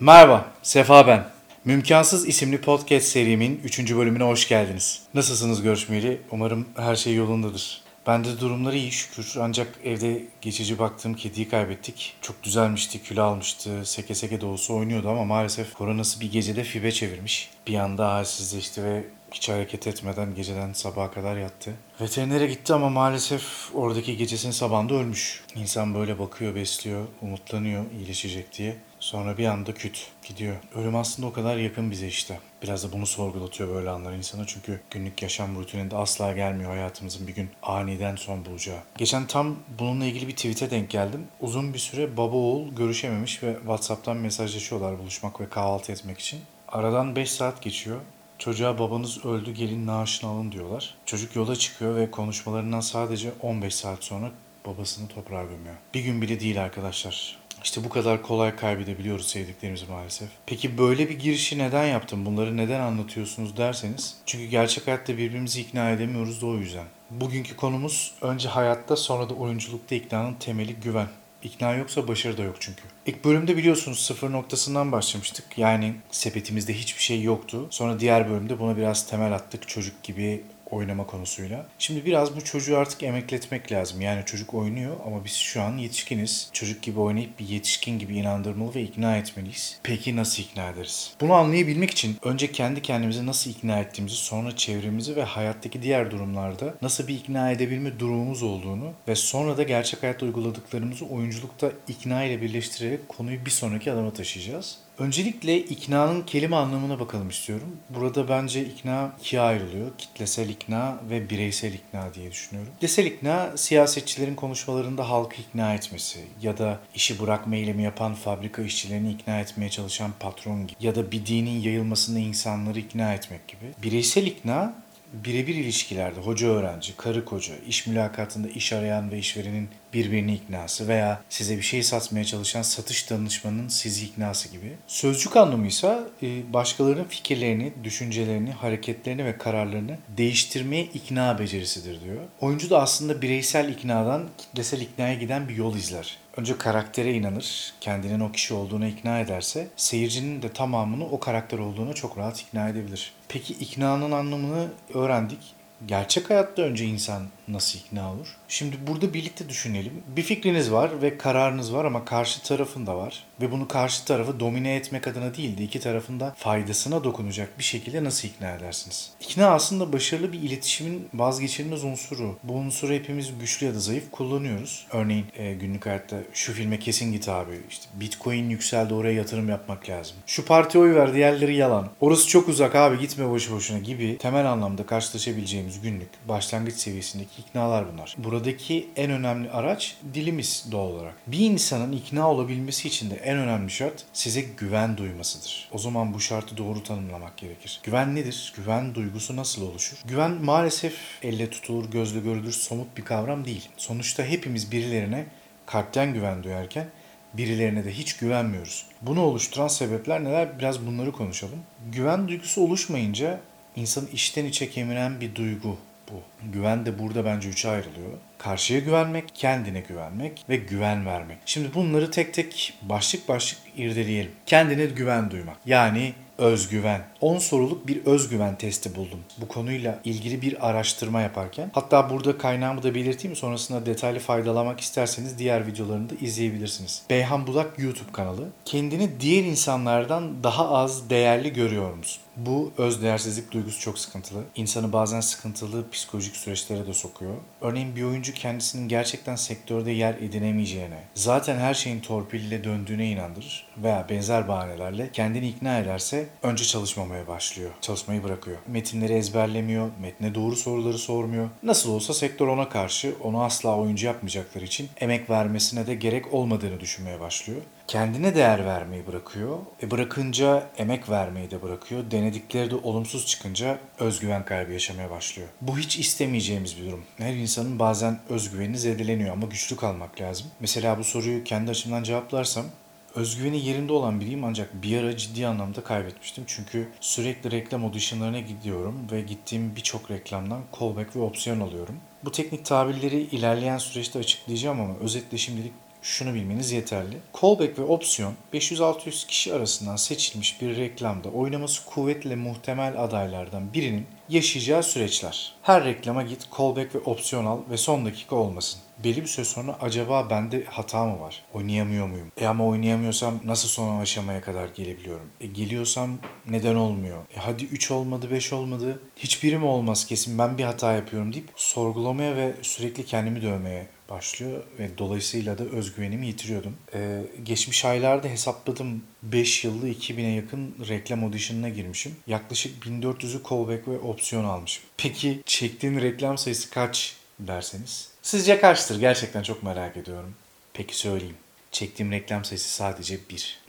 Merhaba, Sefa ben. Mümkansız isimli podcast serimin 3. bölümüne hoş geldiniz. Nasılsınız görüşmeyeli? Umarım her şey yolundadır. Bende durumları iyi şükür ancak evde geçici baktığım kediyi kaybettik. Çok düzelmişti, kilo almıştı, seke seke de olsa oynuyordu ama maalesef koronası bir gecede fibe çevirmiş. Bir anda halsizleşti ve hiç hareket etmeden geceden sabaha kadar yattı. Veterinere gitti ama maalesef oradaki gecesinin sabahında ölmüş. İnsan böyle bakıyor, besliyor, umutlanıyor iyileşecek diye. Sonra bir anda küt gidiyor. Ölüm aslında o kadar yakın bize işte. Biraz da bunu sorgulatıyor böyle anlar insana çünkü günlük yaşam rutininde asla gelmiyor hayatımızın bir gün aniden son bulacağı. Geçen tam bununla ilgili bir tweet'e denk geldim. Uzun bir süre baba oğul görüşememiş ve WhatsApp'tan mesajlaşıyorlar buluşmak ve kahvaltı etmek için. Aradan 5 saat geçiyor. Çocuğa babanız öldü gelin naaşını alın diyorlar. Çocuk yola çıkıyor ve konuşmalarından sadece 15 saat sonra babasını toprağa gömüyor. Bir gün bile değil arkadaşlar. İşte bu kadar kolay kaybedebiliyoruz sevdiklerimizi maalesef. Peki böyle bir girişi neden yaptım? Bunları neden anlatıyorsunuz derseniz. Çünkü gerçek hayatta birbirimizi ikna edemiyoruz da o yüzden. Bugünkü konumuz önce hayatta sonra da oyunculukta iknanın temeli güven. İkna yoksa başarı da yok çünkü. İlk bölümde biliyorsunuz sıfır noktasından başlamıştık. Yani sepetimizde hiçbir şey yoktu. Sonra diğer bölümde buna biraz temel attık. Çocuk gibi oynama konusuyla. Şimdi biraz bu çocuğu artık emekletmek lazım. Yani çocuk oynuyor ama biz şu an yetişkiniz. Çocuk gibi oynayıp bir yetişkin gibi inandırmalı ve ikna etmeliyiz. Peki nasıl ikna ederiz? Bunu anlayabilmek için önce kendi kendimizi nasıl ikna ettiğimizi, sonra çevremizi ve hayattaki diğer durumlarda nasıl bir ikna edebilme durumumuz olduğunu ve sonra da gerçek hayatta uyguladıklarımızı oyunculukta ikna ile birleştirerek konuyu bir sonraki adama taşıyacağız. Öncelikle iknanın kelime anlamına bakalım istiyorum. Burada bence ikna ikiye ayrılıyor. Kitlesel ikna ve bireysel ikna diye düşünüyorum. Kitlesel ikna siyasetçilerin konuşmalarında halkı ikna etmesi ya da işi bırakma eylemi yapan fabrika işçilerini ikna etmeye çalışan patron gibi ya da bir dinin yayılmasında insanları ikna etmek gibi. Bireysel ikna birebir ilişkilerde hoca öğrenci, karı koca, iş mülakatında iş arayan ve işverenin birbirini iknası veya size bir şey satmaya çalışan satış danışmanının sizi iknası gibi. Sözcük anlamı ise e, başkalarının fikirlerini, düşüncelerini, hareketlerini ve kararlarını değiştirmeye ikna becerisidir diyor. Oyuncu da aslında bireysel iknadan kitlesel iknaya giden bir yol izler. Önce karaktere inanır, kendinin o kişi olduğuna ikna ederse seyircinin de tamamını o karakter olduğuna çok rahat ikna edebilir. Peki iknanın anlamını öğrendik. Gerçek hayatta önce insan nasıl ikna olur? Şimdi burada birlikte düşünelim. Bir fikriniz var ve kararınız var ama karşı tarafın da var. Ve bunu karşı tarafı domine etmek adına değil de iki tarafın da faydasına dokunacak bir şekilde nasıl ikna edersiniz? İkna aslında başarılı bir iletişimin vazgeçilmez unsuru. Bu unsuru hepimiz güçlü ya da zayıf kullanıyoruz. Örneğin e, günlük hayatta şu filme kesin git abi. İşte Bitcoin yükseldi oraya yatırım yapmak lazım. Şu partiye oy ver diğerleri yalan. Orası çok uzak abi gitme boşu boşuna gibi temel anlamda karşılaşabileceğimiz günlük başlangıç seviyesindeki iknalar bunlar. Buradaki en önemli araç dilimiz doğal olarak. Bir insanın ikna olabilmesi için de en önemli şart size güven duymasıdır. O zaman bu şartı doğru tanımlamak gerekir. Güven nedir? Güven duygusu nasıl oluşur? Güven maalesef elle tutulur, gözle görülür, somut bir kavram değil. Sonuçta hepimiz birilerine kalpten güven duyarken birilerine de hiç güvenmiyoruz. Bunu oluşturan sebepler neler? Biraz bunları konuşalım. Güven duygusu oluşmayınca insanı içten içe kemiren bir duygu bu. Güven de burada bence üçe ayrılıyor. Karşıya güvenmek, kendine güvenmek ve güven vermek. Şimdi bunları tek tek başlık başlık irdeleyelim. Kendine güven duymak. Yani özgüven. 10 soruluk bir özgüven testi buldum. Bu konuyla ilgili bir araştırma yaparken. Hatta burada kaynağımı da belirteyim. Sonrasında detaylı faydalamak isterseniz diğer videolarını da izleyebilirsiniz. Beyhan Budak YouTube kanalı. Kendini diğer insanlardan daha az değerli görüyor musun? Bu özdeğersizlik duygusu çok sıkıntılı. İnsanı bazen sıkıntılı psikolojik süreçlere de sokuyor. Örneğin bir oyuncu kendisinin gerçekten sektörde yer edinemeyeceğine, zaten her şeyin torpille döndüğüne inandırır veya benzer bahanelerle kendini ikna ederse önce çalışmamaya başlıyor. Çalışmayı bırakıyor. Metinleri ezberlemiyor, metne doğru soruları sormuyor. Nasıl olsa sektör ona karşı onu asla oyuncu yapmayacakları için emek vermesine de gerek olmadığını düşünmeye başlıyor kendine değer vermeyi bırakıyor. E bırakınca emek vermeyi de bırakıyor. Denedikleri de olumsuz çıkınca özgüven kaybı yaşamaya başlıyor. Bu hiç istemeyeceğimiz bir durum. Her insanın bazen özgüveni zedeleniyor ama güçlü kalmak lazım. Mesela bu soruyu kendi açımdan cevaplarsam özgüveni yerinde olan biriyim ancak bir ara ciddi anlamda kaybetmiştim. Çünkü sürekli reklam auditionlarına gidiyorum ve gittiğim birçok reklamdan callback ve opsiyon alıyorum. Bu teknik tabirleri ilerleyen süreçte açıklayacağım ama özetle şimdilik şunu bilmeniz yeterli. Callback ve opsiyon 500-600 kişi arasından seçilmiş bir reklamda oynaması kuvvetle muhtemel adaylardan birinin yaşayacağı süreçler. Her reklama git, callback ve opsiyon al ve son dakika olmasın. Belli bir süre sonra acaba bende hata mı var? Oynayamıyor muyum? E ama oynayamıyorsam nasıl son aşamaya kadar gelebiliyorum? E geliyorsam neden olmuyor? E hadi 3 olmadı 5 olmadı. Hiçbiri mi olmaz kesin ben bir hata yapıyorum deyip sorgulamaya ve sürekli kendimi dövmeye başlıyor ve dolayısıyla da özgüvenimi yitiriyordum. Ee, geçmiş aylarda hesapladım 5 yılda 2000'e yakın reklam auditionına girmişim. Yaklaşık 1400'ü callback ve opsiyon almışım. Peki çektiğin reklam sayısı kaç derseniz? Sizce kaçtır? Gerçekten çok merak ediyorum. Peki söyleyeyim. Çektiğim reklam sayısı sadece 1.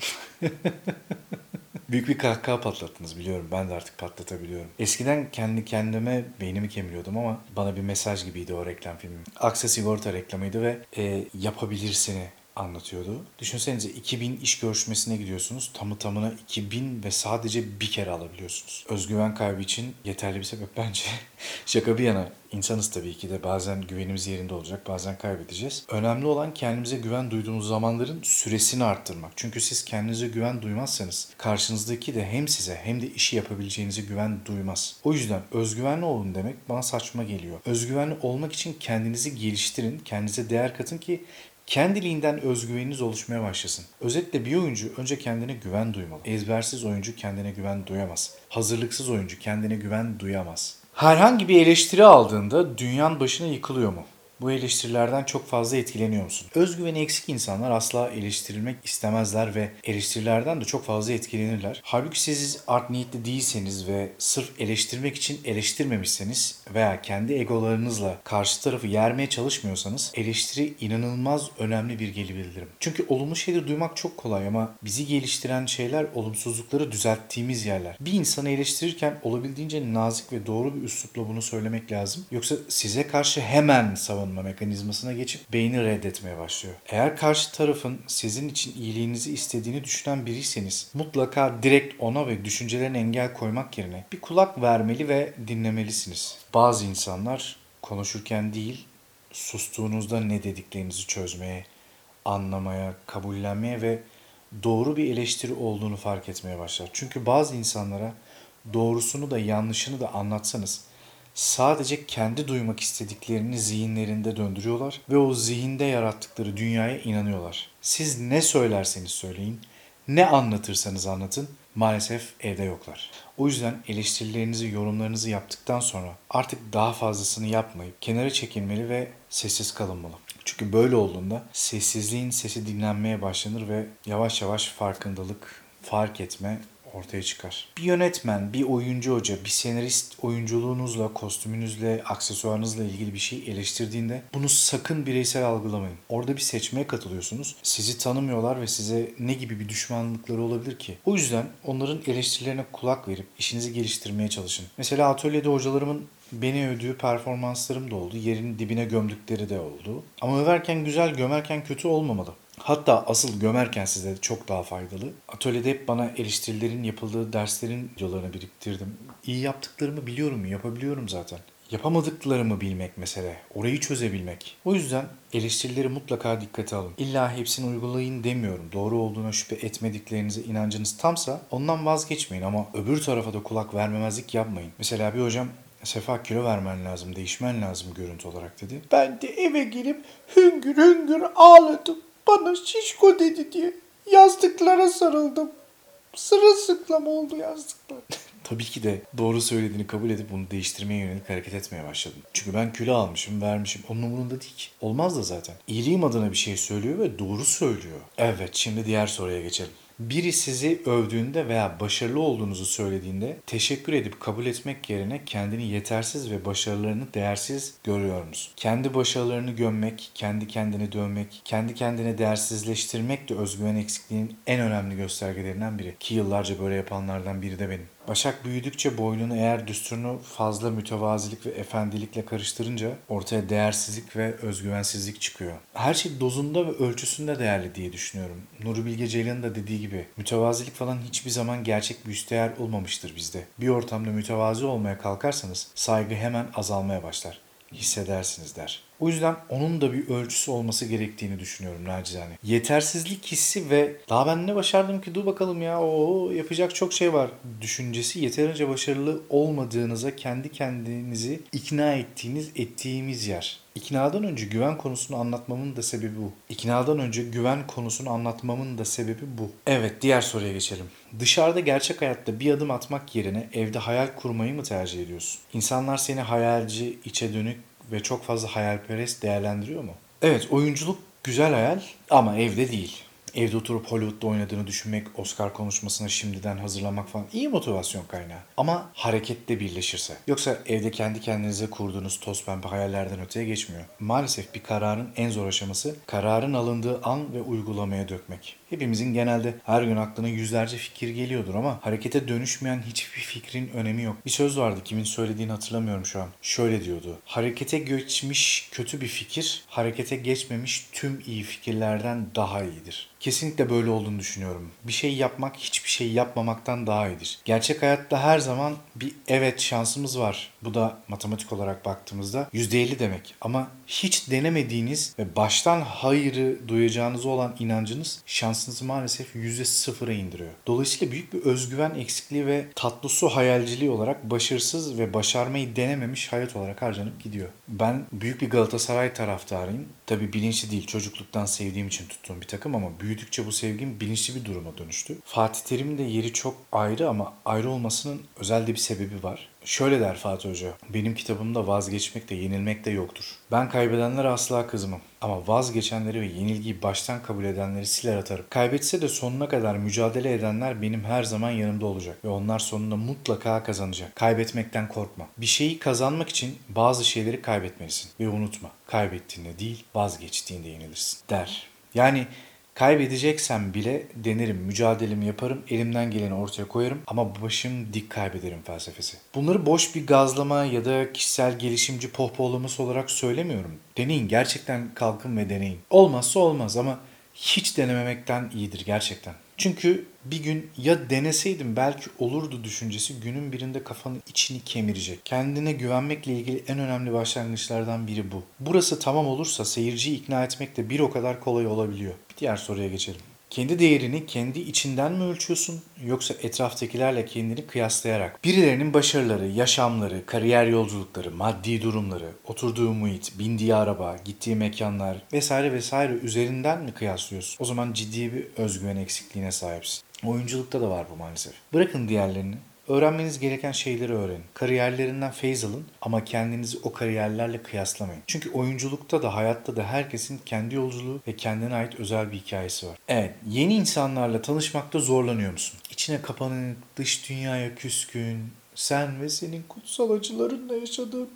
Büyük bir kahkaha patlattınız biliyorum. Ben de artık patlatabiliyorum. Eskiden kendi kendime beynimi kemiriyordum ama bana bir mesaj gibiydi o reklam filmi. Aksa Sigorta reklamıydı ve e, yapabilirsini anlatıyordu. Düşünsenize 2000 iş görüşmesine gidiyorsunuz. Tamı tamına 2000 ve sadece bir kere alabiliyorsunuz. Özgüven kaybı için yeterli bir sebep bence. Şaka bir yana insanız tabii ki de bazen güvenimiz yerinde olacak bazen kaybedeceğiz. Önemli olan kendimize güven duyduğumuz zamanların süresini arttırmak. Çünkü siz kendinize güven duymazsanız karşınızdaki de hem size hem de işi yapabileceğinize güven duymaz. O yüzden özgüvenli olun demek bana saçma geliyor. Özgüvenli olmak için kendinizi geliştirin, kendinize değer katın ki kendiliğinden özgüveniniz oluşmaya başlasın. Özetle bir oyuncu önce kendine güven duymalı. Ezbersiz oyuncu kendine güven duyamaz. Hazırlıksız oyuncu kendine güven duyamaz. Herhangi bir eleştiri aldığında dünyan başına yıkılıyor mu? Bu eleştirilerden çok fazla etkileniyor musun? Özgüveni eksik insanlar asla eleştirilmek istemezler ve eleştirilerden de çok fazla etkilenirler. Halbuki siz art niyetli değilseniz ve sırf eleştirmek için eleştirmemişseniz veya kendi egolarınızla karşı tarafı yermeye çalışmıyorsanız eleştiri inanılmaz önemli bir geri bildirim. Çünkü olumlu şeyleri duymak çok kolay ama bizi geliştiren şeyler olumsuzlukları düzelttiğimiz yerler. Bir insanı eleştirirken olabildiğince nazik ve doğru bir üslupla bunu söylemek lazım. Yoksa size karşı hemen savunma mekanizmasına geçip beyni reddetmeye başlıyor. Eğer karşı tarafın sizin için iyiliğinizi istediğini düşünen biriyseniz mutlaka direkt ona ve düşüncelerine engel koymak yerine bir kulak vermeli ve dinlemelisiniz. Bazı insanlar konuşurken değil sustuğunuzda ne dediklerinizi çözmeye, anlamaya, kabullenmeye ve doğru bir eleştiri olduğunu fark etmeye başlar. Çünkü bazı insanlara doğrusunu da yanlışını da anlatsanız sadece kendi duymak istediklerini zihinlerinde döndürüyorlar ve o zihinde yarattıkları dünyaya inanıyorlar. Siz ne söylerseniz söyleyin, ne anlatırsanız anlatın maalesef evde yoklar. O yüzden eleştirilerinizi, yorumlarınızı yaptıktan sonra artık daha fazlasını yapmayıp kenara çekilmeli ve sessiz kalınmalı. Çünkü böyle olduğunda sessizliğin sesi dinlenmeye başlanır ve yavaş yavaş farkındalık, fark etme ortaya çıkar. Bir yönetmen, bir oyuncu hoca, bir senarist oyunculuğunuzla, kostümünüzle, aksesuarınızla ilgili bir şey eleştirdiğinde bunu sakın bireysel algılamayın. Orada bir seçmeye katılıyorsunuz. Sizi tanımıyorlar ve size ne gibi bir düşmanlıkları olabilir ki? O yüzden onların eleştirilerine kulak verip işinizi geliştirmeye çalışın. Mesela atölyede hocalarımın beni övdüğü performanslarım da oldu. Yerin dibine gömdükleri de oldu. Ama överken güzel, gömerken kötü olmamalı. Hatta asıl gömerken size çok daha faydalı. Atölyede hep bana eleştirilerin yapıldığı derslerin videolarını biriktirdim. İyi yaptıklarımı biliyorum, yapabiliyorum zaten. Yapamadıklarımı bilmek mesele. Orayı çözebilmek. O yüzden eleştirileri mutlaka dikkate alın. İlla hepsini uygulayın demiyorum. Doğru olduğuna şüphe etmediklerinize inancınız tamsa ondan vazgeçmeyin ama öbür tarafa da kulak vermemezlik yapmayın. Mesela bir hocam Sefa kilo vermen lazım, değişmen lazım görüntü olarak dedi. Ben de eve gelip hüngür hüngür ağladım. Bana şişko dedi diye yastıklara sarıldım. Sırılsıklam oldu yastıklar. Tabii ki de doğru söylediğini kabul edip bunu değiştirmeye yönelik hareket etmeye başladım. Çünkü ben kilo almışım, vermişim. Onun umurunda değil ki. Olmaz da zaten. İyiliğim adına bir şey söylüyor ve doğru söylüyor. Evet, şimdi diğer soruya geçelim. Biri sizi övdüğünde veya başarılı olduğunuzu söylediğinde teşekkür edip kabul etmek yerine kendini yetersiz ve başarılarını değersiz görüyor musun? Kendi başarılarını gömmek, kendi kendini dövmek, kendi kendine değersizleştirmek de özgüven eksikliğinin en önemli göstergelerinden biri. Ki yıllarca böyle yapanlardan biri de benim. Başak büyüdükçe boynunu eğer düsturunu fazla mütevazilik ve efendilikle karıştırınca ortaya değersizlik ve özgüvensizlik çıkıyor. Her şey dozunda ve ölçüsünde değerli diye düşünüyorum. Nuri Bilge Ceylan'ın da dediği gibi mütevazilik falan hiçbir zaman gerçek bir üstdeğer olmamıştır bizde. Bir ortamda mütevazi olmaya kalkarsanız saygı hemen azalmaya başlar. Hissedersiniz der. O yüzden onun da bir ölçüsü olması gerektiğini düşünüyorum nacizane. Yetersizlik hissi ve daha ben ne başardım ki dur bakalım ya o yapacak çok şey var düşüncesi yeterince başarılı olmadığınıza kendi kendinizi ikna ettiğiniz ettiğimiz yer. İknadan önce güven konusunu anlatmamın da sebebi bu. İknadan önce güven konusunu anlatmamın da sebebi bu. Evet diğer soruya geçelim. Dışarıda gerçek hayatta bir adım atmak yerine evde hayal kurmayı mı tercih ediyorsun? İnsanlar seni hayalci, içe dönük ve çok fazla hayalperest değerlendiriyor mu? Evet oyunculuk güzel hayal ama evde değil. Evde oturup Hollywood'da oynadığını düşünmek, Oscar konuşmasına şimdiden hazırlamak falan iyi motivasyon kaynağı. Ama harekette birleşirse. Yoksa evde kendi kendinize kurduğunuz toz pembe hayallerden öteye geçmiyor. Maalesef bir kararın en zor aşaması kararın alındığı an ve uygulamaya dökmek. Hepimizin genelde her gün aklına yüzlerce fikir geliyordur ama harekete dönüşmeyen hiçbir fikrin önemi yok. Bir söz vardı kimin söylediğini hatırlamıyorum şu an. Şöyle diyordu. Harekete geçmiş kötü bir fikir, harekete geçmemiş tüm iyi fikirlerden daha iyidir. Kesinlikle böyle olduğunu düşünüyorum. Bir şey yapmak hiçbir şey yapmamaktan daha iyidir. Gerçek hayatta her zaman bir evet şansımız var. Bu da matematik olarak baktığımızda %50 demek. Ama hiç denemediğiniz ve baştan hayırı duyacağınız olan inancınız şansınızı maalesef %0'a indiriyor. Dolayısıyla büyük bir özgüven eksikliği ve tatlı su hayalciliği olarak başarısız ve başarmayı denememiş hayat olarak harcanıp gidiyor. Ben büyük bir Galatasaray taraftarıyım. Tabii bilinçli değil. Çocukluktan sevdiğim için tuttuğum bir takım ama büyüdükçe bu sevgim bilinçli bir duruma dönüştü. Fatih Terim'in de yeri çok ayrı ama ayrı olmasının özel de bir sebebi var. Şöyle der Fatih Hoca, benim kitabımda vazgeçmek de yenilmek de yoktur. Ben kaybedenlere asla kızmam. Ama vazgeçenleri ve yenilgiyi baştan kabul edenleri siler atarım. Kaybetse de sonuna kadar mücadele edenler benim her zaman yanımda olacak. Ve onlar sonunda mutlaka kazanacak. Kaybetmekten korkma. Bir şeyi kazanmak için bazı şeyleri kaybetmelisin. Ve unutma, kaybettiğinde değil vazgeçtiğinde yenilirsin der. Yani Kaybedeceksem bile denerim, mücadelemi yaparım, elimden geleni ortaya koyarım ama başım dik kaybederim felsefesi. Bunları boş bir gazlama ya da kişisel gelişimci pohpohlaması olarak söylemiyorum. Deneyin, gerçekten kalkın ve deneyin. Olmazsa olmaz ama hiç denememekten iyidir gerçekten. Çünkü bir gün ya deneseydim belki olurdu düşüncesi günün birinde kafanın içini kemirecek. Kendine güvenmekle ilgili en önemli başlangıçlardan biri bu. Burası tamam olursa seyirciyi ikna etmek de bir o kadar kolay olabiliyor. Bir diğer soruya geçelim. Kendi değerini kendi içinden mi ölçüyorsun yoksa etraftakilerle kendini kıyaslayarak? Birilerinin başarıları, yaşamları, kariyer yolculukları, maddi durumları, oturduğu muhit, bindiği araba, gittiği mekanlar vesaire vesaire üzerinden mi kıyaslıyorsun? O zaman ciddi bir özgüven eksikliğine sahipsin. Oyunculukta da var bu maalesef. Bırakın diğerlerini. Öğrenmeniz gereken şeyleri öğrenin. Kariyerlerinden feyz alın ama kendinizi o kariyerlerle kıyaslamayın. Çünkü oyunculukta da hayatta da herkesin kendi yolculuğu ve kendine ait özel bir hikayesi var. Evet, yeni insanlarla tanışmakta zorlanıyor musun? İçine kapanık, dış dünyaya küskün, sen ve senin kutsal acılarınla yaşadığın,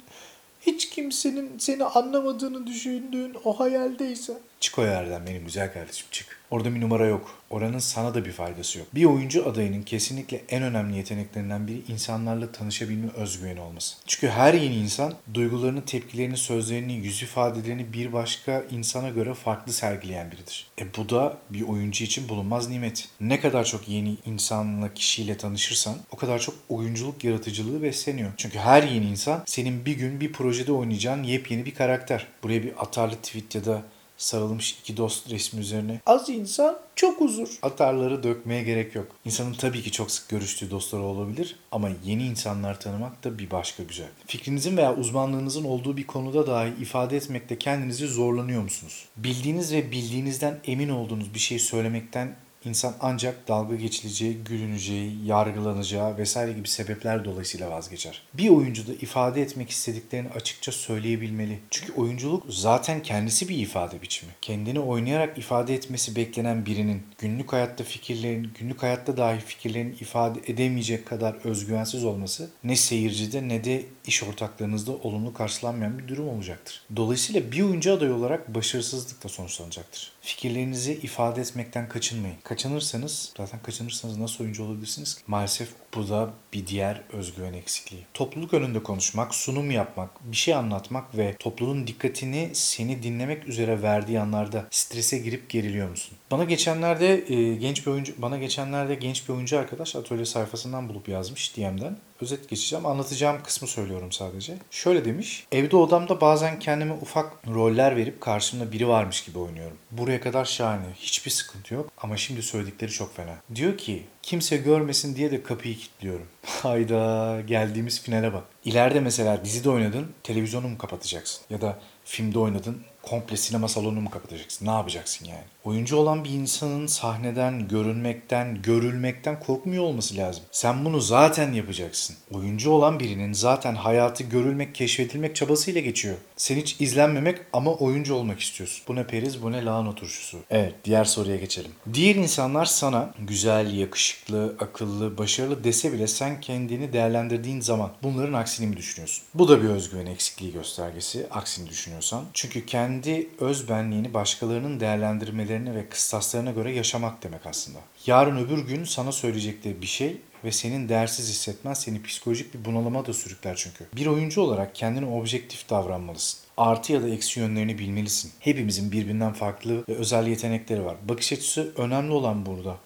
hiç kimsenin seni anlamadığını düşündüğün o hayaldeysen. Çık o yerden benim güzel kardeşim çık. Orada bir numara yok. Oranın sana da bir faydası yok. Bir oyuncu adayının kesinlikle en önemli yeteneklerinden biri insanlarla tanışabilme özgüveni olması. Çünkü her yeni insan duygularını, tepkilerini, sözlerini, yüz ifadelerini bir başka insana göre farklı sergileyen biridir. E bu da bir oyuncu için bulunmaz nimet. Ne kadar çok yeni insanla, kişiyle tanışırsan o kadar çok oyunculuk yaratıcılığı besleniyor. Çünkü her yeni insan senin bir gün bir projede oynayacağın yepyeni bir karakter. Buraya bir atarlı tweet ya da sarılmış iki dost resmi üzerine az insan çok huzur atarları dökmeye gerek yok. İnsanın tabii ki çok sık görüştüğü dostları olabilir ama yeni insanlar tanımak da bir başka güzel. Fikrinizin veya uzmanlığınızın olduğu bir konuda dahi ifade etmekte kendinizi zorlanıyor musunuz? Bildiğiniz ve bildiğinizden emin olduğunuz bir şey söylemekten İnsan ancak dalga geçileceği, gülüneceği, yargılanacağı vesaire gibi sebepler dolayısıyla vazgeçer. Bir oyuncu da ifade etmek istediklerini açıkça söyleyebilmeli. Çünkü oyunculuk zaten kendisi bir ifade biçimi. Kendini oynayarak ifade etmesi beklenen birinin günlük hayatta fikirlerini, günlük hayatta dahi fikirlerini ifade edemeyecek kadar özgüvensiz olması ne seyircide ne de iş ortaklarınızda olumlu karşılanmayan bir durum olacaktır. Dolayısıyla bir oyuncu adayı olarak başarısızlıkla sonuçlanacaktır. Fikirlerinizi ifade etmekten kaçınmayın. Kaçınırsanız, zaten kaçınırsanız nasıl oyuncu olabilirsiniz ki? Maalesef Bu da bir diğer özgüven eksikliği. Topluluk önünde konuşmak, sunum yapmak, bir şey anlatmak ve topluluğun dikkatini seni dinlemek üzere verdiği anlarda strese girip geriliyor musun? Bana geçenlerde e, genç bir oyuncu bana geçenlerde genç bir oyuncu arkadaş atölye sayfasından bulup yazmış DM'den. Özet geçeceğim. Anlatacağım kısmı söylüyorum sadece. Şöyle demiş. Evde odamda bazen kendime ufak roller verip karşımda biri varmış gibi oynuyorum. Buraya kadar şahane. Hiçbir sıkıntı yok. Ama şimdi söyledikleri çok fena. Diyor ki kimse görmesin diye de kapıyı kilitliyorum. Hayda geldiğimiz finale bak. İleride mesela dizide oynadın televizyonu mu kapatacaksın? Ya da filmde oynadın komple sinema salonunu mu kapatacaksın? Ne yapacaksın yani? Oyuncu olan bir insanın sahneden, görünmekten, görülmekten korkmuyor olması lazım. Sen bunu zaten yapacaksın. Oyuncu olan birinin zaten hayatı görülmek, keşfedilmek çabasıyla geçiyor. Sen hiç izlenmemek ama oyuncu olmak istiyorsun. Bu ne periz, bu ne lahana turşusu. Evet, diğer soruya geçelim. Diğer insanlar sana güzel, yakışıklı, akıllı, başarılı dese bile sen kendini değerlendirdiğin zaman bunların aksini mi düşünüyorsun? Bu da bir özgüven eksikliği göstergesi, aksini düşünüyorsan. Çünkü kendi öz benliğini başkalarının değerlendirmeleri değerlerine ve kıstaslarına göre yaşamak demek aslında. Yarın öbür gün sana söyleyecekleri bir şey ve senin değersiz hissetmen seni psikolojik bir bunalıma da sürükler çünkü. Bir oyuncu olarak kendine objektif davranmalısın. Artı ya da eksi yönlerini bilmelisin. Hepimizin birbirinden farklı ve özel yetenekleri var. Bakış açısı önemli olan burada.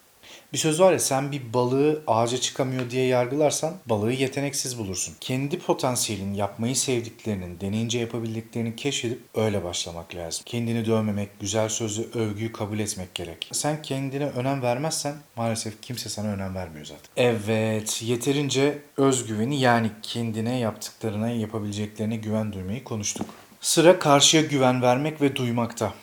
Bir söz var ya sen bir balığı ağaca çıkamıyor diye yargılarsan balığı yeteneksiz bulursun. Kendi potansiyelin, yapmayı sevdiklerinin, deneyince yapabildiklerini keşfedip öyle başlamak lazım. Kendini dövmemek, güzel sözü, övgüyü kabul etmek gerek. Sen kendine önem vermezsen maalesef kimse sana önem vermiyor zaten. Evet, yeterince özgüveni yani kendine yaptıklarına, yapabileceklerine güven duymayı konuştuk. Sıra karşıya güven vermek ve duymakta.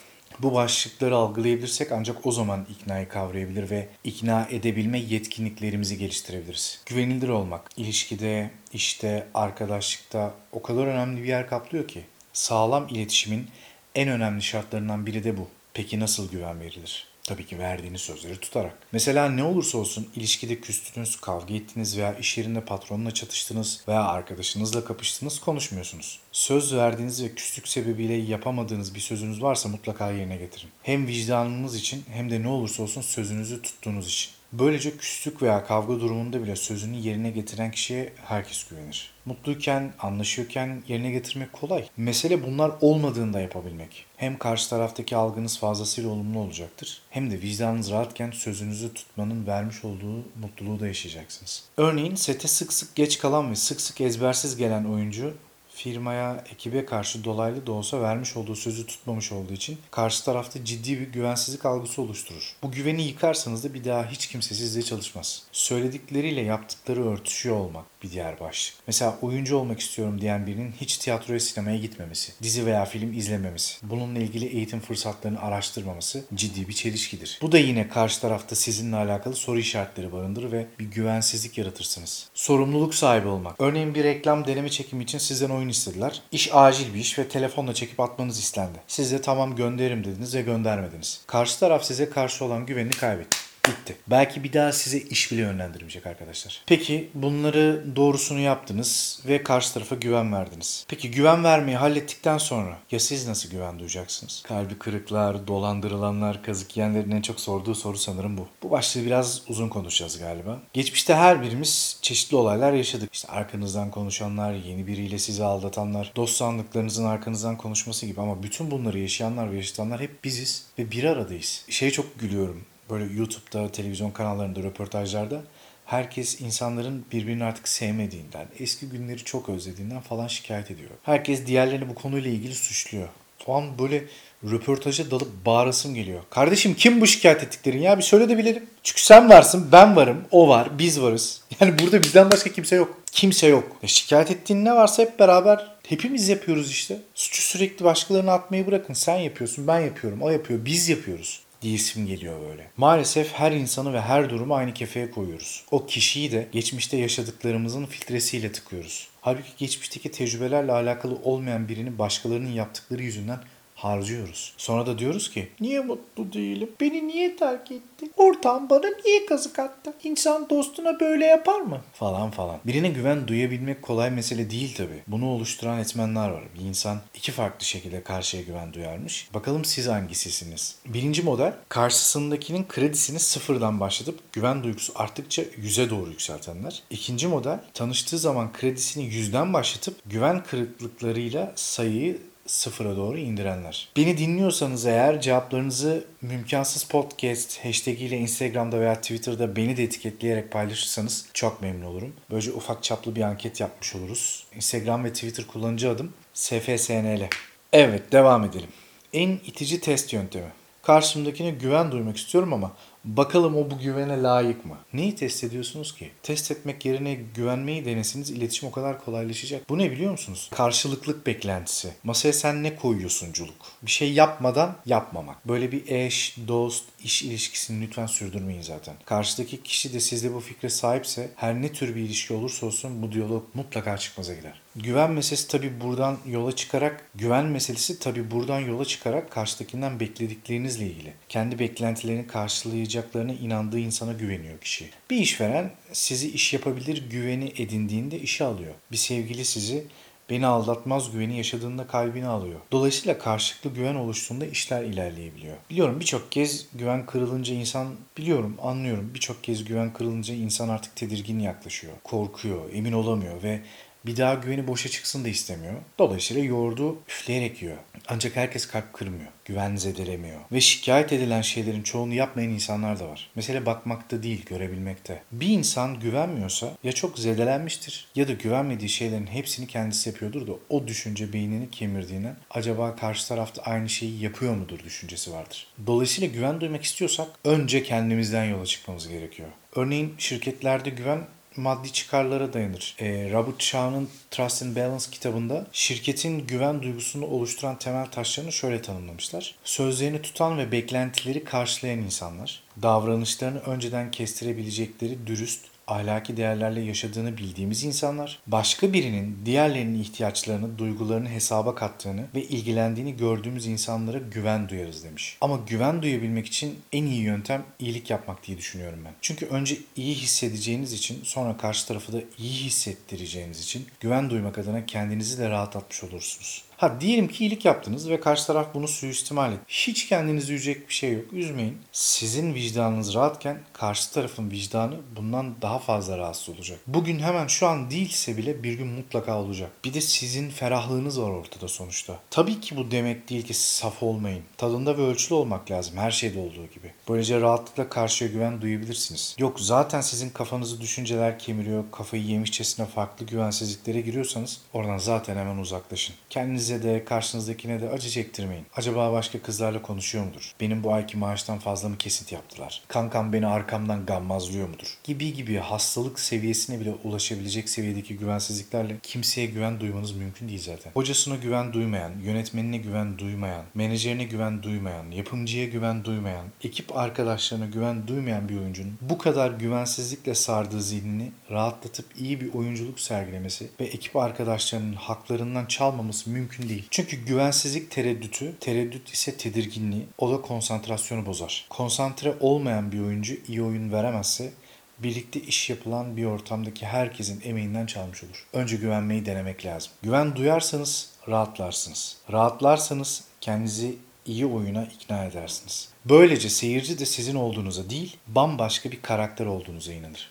Bu başlıkları algılayabilirsek ancak o zaman iknayı kavrayabilir ve ikna edebilme yetkinliklerimizi geliştirebiliriz. Güvenilir olmak ilişkide, işte, arkadaşlıkta o kadar önemli bir yer kaplıyor ki. Sağlam iletişimin en önemli şartlarından biri de bu. Peki nasıl güven verilir? Tabii ki verdiğiniz sözleri tutarak. Mesela ne olursa olsun ilişkide küstünüz, kavga ettiniz veya iş yerinde patronla çatıştınız veya arkadaşınızla kapıştınız konuşmuyorsunuz. Söz verdiğiniz ve küslük sebebiyle yapamadığınız bir sözünüz varsa mutlaka yerine getirin. Hem vicdanınız için hem de ne olursa olsun sözünüzü tuttuğunuz için. Böylece küslük veya kavga durumunda bile sözünü yerine getiren kişiye herkes güvenir. Mutluyken, anlaşıyorken yerine getirmek kolay. Mesele bunlar olmadığında yapabilmek. Hem karşı taraftaki algınız fazlasıyla olumlu olacaktır. Hem de vicdanınız rahatken sözünüzü tutmanın vermiş olduğu mutluluğu da yaşayacaksınız. Örneğin sete sık sık geç kalan ve sık sık ezbersiz gelen oyuncu firmaya, ekibe karşı dolaylı da olsa vermiş olduğu sözü tutmamış olduğu için karşı tarafta ciddi bir güvensizlik algısı oluşturur. Bu güveni yıkarsanız da bir daha hiç kimse sizle çalışmaz. Söyledikleriyle yaptıkları örtüşüyor olmak bir diğer başlık. Mesela oyuncu olmak istiyorum diyen birinin hiç tiyatroya sinemaya gitmemesi, dizi veya film izlememesi, bununla ilgili eğitim fırsatlarını araştırmaması ciddi bir çelişkidir. Bu da yine karşı tarafta sizinle alakalı soru işaretleri barındırır ve bir güvensizlik yaratırsınız. Sorumluluk sahibi olmak. Örneğin bir reklam deneme çekimi için sizden oyun istediler. İş acil bir iş ve telefonla çekip atmanız istendi. Siz de tamam gönderirim dediniz ve göndermediniz. Karşı taraf size karşı olan güvenini kaybetti. Bitti. Belki bir daha size iş bile yönlendirmeyecek arkadaşlar. Peki bunları doğrusunu yaptınız ve karşı tarafa güven verdiniz. Peki güven vermeyi hallettikten sonra ya siz nasıl güven duyacaksınız? Kalbi kırıklar, dolandırılanlar, kazık yiyenlerin en çok sorduğu soru sanırım bu. Bu başlığı biraz uzun konuşacağız galiba. Geçmişte her birimiz çeşitli olaylar yaşadık. İşte arkanızdan konuşanlar, yeni biriyle sizi aldatanlar, dost sandıklarınızın arkanızdan konuşması gibi ama bütün bunları yaşayanlar ve yaşatanlar hep biziz ve bir aradayız. Şeye çok gülüyorum böyle YouTube'da, televizyon kanallarında, röportajlarda herkes insanların birbirini artık sevmediğinden, eski günleri çok özlediğinden falan şikayet ediyor. Herkes diğerlerini bu konuyla ilgili suçluyor. O an böyle röportaja dalıp bağırasım geliyor. Kardeşim kim bu şikayet ettiklerin ya bir söyle de bilelim. Çünkü sen varsın, ben varım, o var, biz varız. Yani burada bizden başka kimse yok. Kimse yok. Ya şikayet ettiğin ne varsa hep beraber hepimiz yapıyoruz işte. Suçu sürekli başkalarına atmayı bırakın. Sen yapıyorsun, ben yapıyorum, o yapıyor, biz yapıyoruz diyesim geliyor böyle. Maalesef her insanı ve her durumu aynı kefeye koyuyoruz. O kişiyi de geçmişte yaşadıklarımızın filtresiyle tıkıyoruz. Halbuki geçmişteki tecrübelerle alakalı olmayan birini başkalarının yaptıkları yüzünden Harcıyoruz. Sonra da diyoruz ki niye mutlu değilim? Beni niye terk etti? Ortağım bana niye kazık attı? İnsan dostuna böyle yapar mı? Falan falan. Birine güven duyabilmek kolay mesele değil tabi. Bunu oluşturan etmenler var. Bir insan iki farklı şekilde karşıya güven duyarmış. Bakalım siz hangisisiniz? Birinci model karşısındakinin kredisini sıfırdan başlatıp güven duygusu arttıkça yüze doğru yükseltenler. İkinci model tanıştığı zaman kredisini yüzden başlatıp güven kırıklıklarıyla sayıyı sıfıra doğru indirenler. Beni dinliyorsanız eğer cevaplarınızı mümkansız podcast hashtag ile Instagram'da veya Twitter'da beni de etiketleyerek paylaşırsanız çok memnun olurum. Böylece ufak çaplı bir anket yapmış oluruz. Instagram ve Twitter kullanıcı adım SFSNL. Evet devam edelim. En itici test yöntemi. Karşımdakine güven duymak istiyorum ama bakalım o bu güvene layık mı? Neyi test ediyorsunuz ki? Test etmek yerine güvenmeyi denesiniz iletişim o kadar kolaylaşacak. Bu ne biliyor musunuz? Karşılıklık beklentisi. Masaya sen ne koyuyorsunculuk? Bir şey yapmadan yapmamak. Böyle bir eş, dost, iş ilişkisini lütfen sürdürmeyin zaten. Karşıdaki kişi de sizde bu fikre sahipse her ne tür bir ilişki olursa olsun bu diyalog mutlaka çıkmaza gider. Güven meselesi tabi buradan yola çıkarak, güven meselesi tabi buradan yola çıkarak karşıdakinden beklediklerinizle ilgili. Kendi beklentilerini karşılayacaklarına inandığı insana güveniyor kişi. Bir işveren sizi iş yapabilir güveni edindiğinde işe alıyor. Bir sevgili sizi beni aldatmaz güveni yaşadığında kalbini alıyor. Dolayısıyla karşılıklı güven oluştuğunda işler ilerleyebiliyor. Biliyorum birçok kez güven kırılınca insan biliyorum anlıyorum birçok kez güven kırılınca insan artık tedirgin yaklaşıyor. Korkuyor, emin olamıyor ve bir daha güveni boşa çıksın da istemiyor. Dolayısıyla yoğurdu üfleyerek yiyor. Ancak herkes kalp kırmıyor. Güven zedelemiyor. Ve şikayet edilen şeylerin çoğunu yapmayan insanlar da var. Mesele bakmakta değil, görebilmekte. Bir insan güvenmiyorsa ya çok zedelenmiştir ya da güvenmediği şeylerin hepsini kendisi yapıyordur da o düşünce beynini kemirdiğinden acaba karşı tarafta aynı şeyi yapıyor mudur düşüncesi vardır. Dolayısıyla güven duymak istiyorsak önce kendimizden yola çıkmamız gerekiyor. Örneğin şirketlerde güven maddi çıkarlara dayanır. E, Robert Shaw'ın Trust and Balance kitabında şirketin güven duygusunu oluşturan temel taşlarını şöyle tanımlamışlar. Sözlerini tutan ve beklentileri karşılayan insanlar, davranışlarını önceden kestirebilecekleri dürüst, ahlaki değerlerle yaşadığını bildiğimiz insanlar, başka birinin diğerlerinin ihtiyaçlarını, duygularını hesaba kattığını ve ilgilendiğini gördüğümüz insanlara güven duyarız demiş. Ama güven duyabilmek için en iyi yöntem iyilik yapmak diye düşünüyorum ben. Çünkü önce iyi hissedeceğiniz için sonra karşı tarafı da iyi hissettireceğiniz için güven duymak adına kendinizi de rahatlatmış olursunuz. Ha diyelim ki iyilik yaptınız ve karşı taraf bunu suistimal etti. Hiç kendinizi üzecek bir şey yok. Üzmeyin. Sizin vicdanınız rahatken karşı tarafın vicdanı bundan daha fazla rahatsız olacak. Bugün hemen şu an değilse bile bir gün mutlaka olacak. Bir de sizin ferahlığınız var ortada sonuçta. Tabii ki bu demek değil ki saf olmayın. Tadında ve ölçülü olmak lazım her şeyde olduğu gibi. Böylece rahatlıkla karşıya güven duyabilirsiniz. Yok zaten sizin kafanızı düşünceler kemiriyor, kafayı yemişçesine farklı güvensizliklere giriyorsanız oradan zaten hemen uzaklaşın. Kendinize de karşınızdakine de acı çektirmeyin. Acaba başka kızlarla konuşuyor mudur? Benim bu ayki maaştan fazla mı kesinti yaptılar? Kankam beni arkamdan gammazlıyor mudur? Gibi gibi hastalık seviyesine bile ulaşabilecek seviyedeki güvensizliklerle kimseye güven duymanız mümkün değil zaten. Hocasına güven duymayan, yönetmenine güven duymayan, menajerine güven duymayan, yapımcıya güven duymayan, ekip arkadaşlarına güven duymayan bir oyuncunun bu kadar güvensizlikle sardığı zihnini rahatlatıp iyi bir oyunculuk sergilemesi ve ekip arkadaşlarının haklarından çalmaması mümkün değil. Çünkü güvensizlik tereddütü, tereddüt ise tedirginliği, o da konsantrasyonu bozar. Konsantre olmayan bir oyuncu iyi oyun veremezse birlikte iş yapılan bir ortamdaki herkesin emeğinden çalmış olur. Önce güvenmeyi denemek lazım. Güven duyarsanız rahatlarsınız. Rahatlarsanız kendinizi iyi oyuna ikna edersiniz. Böylece seyirci de sizin olduğunuza değil, bambaşka bir karakter olduğunuza inanır.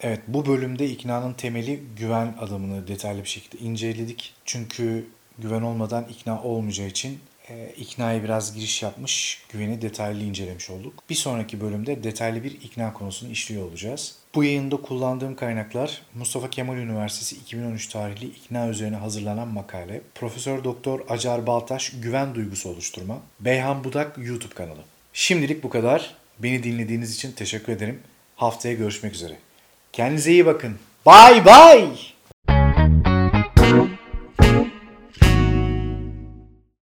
Evet bu bölümde iknanın temeli güven adımını detaylı bir şekilde inceledik. Çünkü güven olmadan ikna olmayacağı için e, iknaya biraz giriş yapmış, güveni detaylı incelemiş olduk. Bir sonraki bölümde detaylı bir ikna konusunu işliyor olacağız. Bu yayında kullandığım kaynaklar Mustafa Kemal Üniversitesi 2013 tarihli ikna üzerine hazırlanan makale, Profesör Doktor Acar Baltaş Güven Duygusu Oluşturma, Beyhan Budak YouTube kanalı. Şimdilik bu kadar. Beni dinlediğiniz için teşekkür ederim. Haftaya görüşmek üzere. Kendinize iyi bakın. Bye bye.